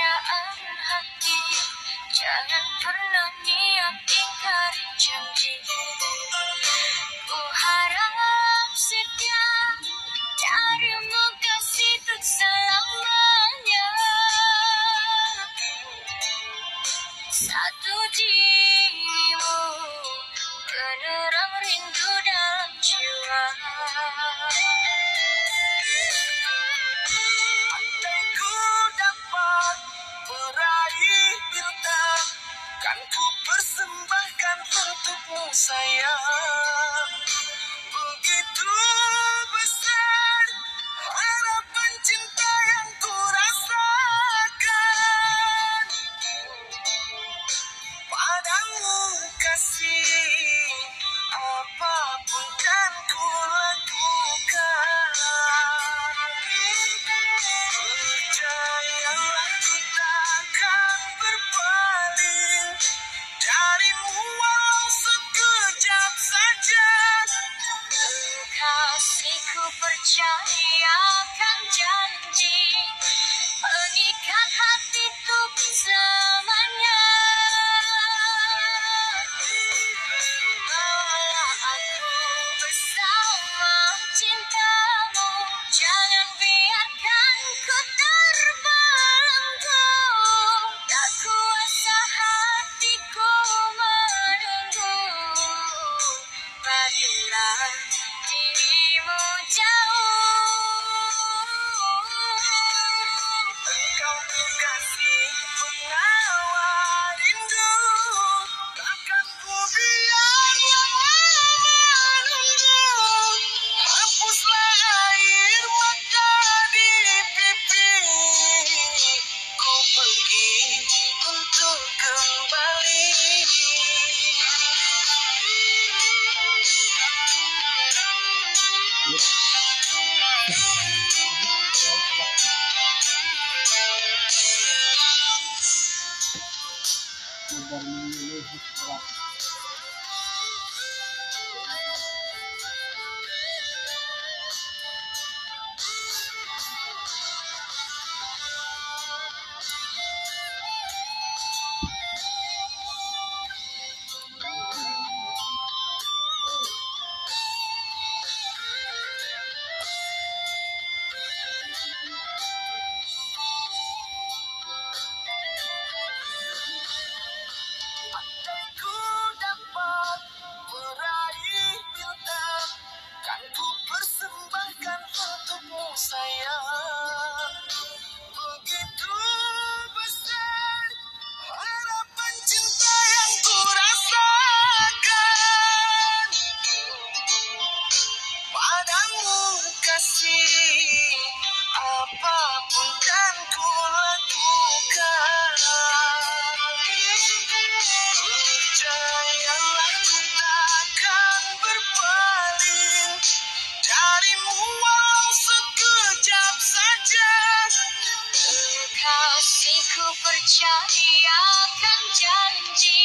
pujaan hati. Jangan pernah niat ingkari janji. Ku harap setia Darimu kasih untuk selamanya Satu dirimu Penerang rindu dalam jiwa 山呀 Dirimu jauh 我们没有去查。kasih apa pun kan ku lakukan percayalah ku takkan berpaling darimu walau sekejap saja kasihku percayakan janji.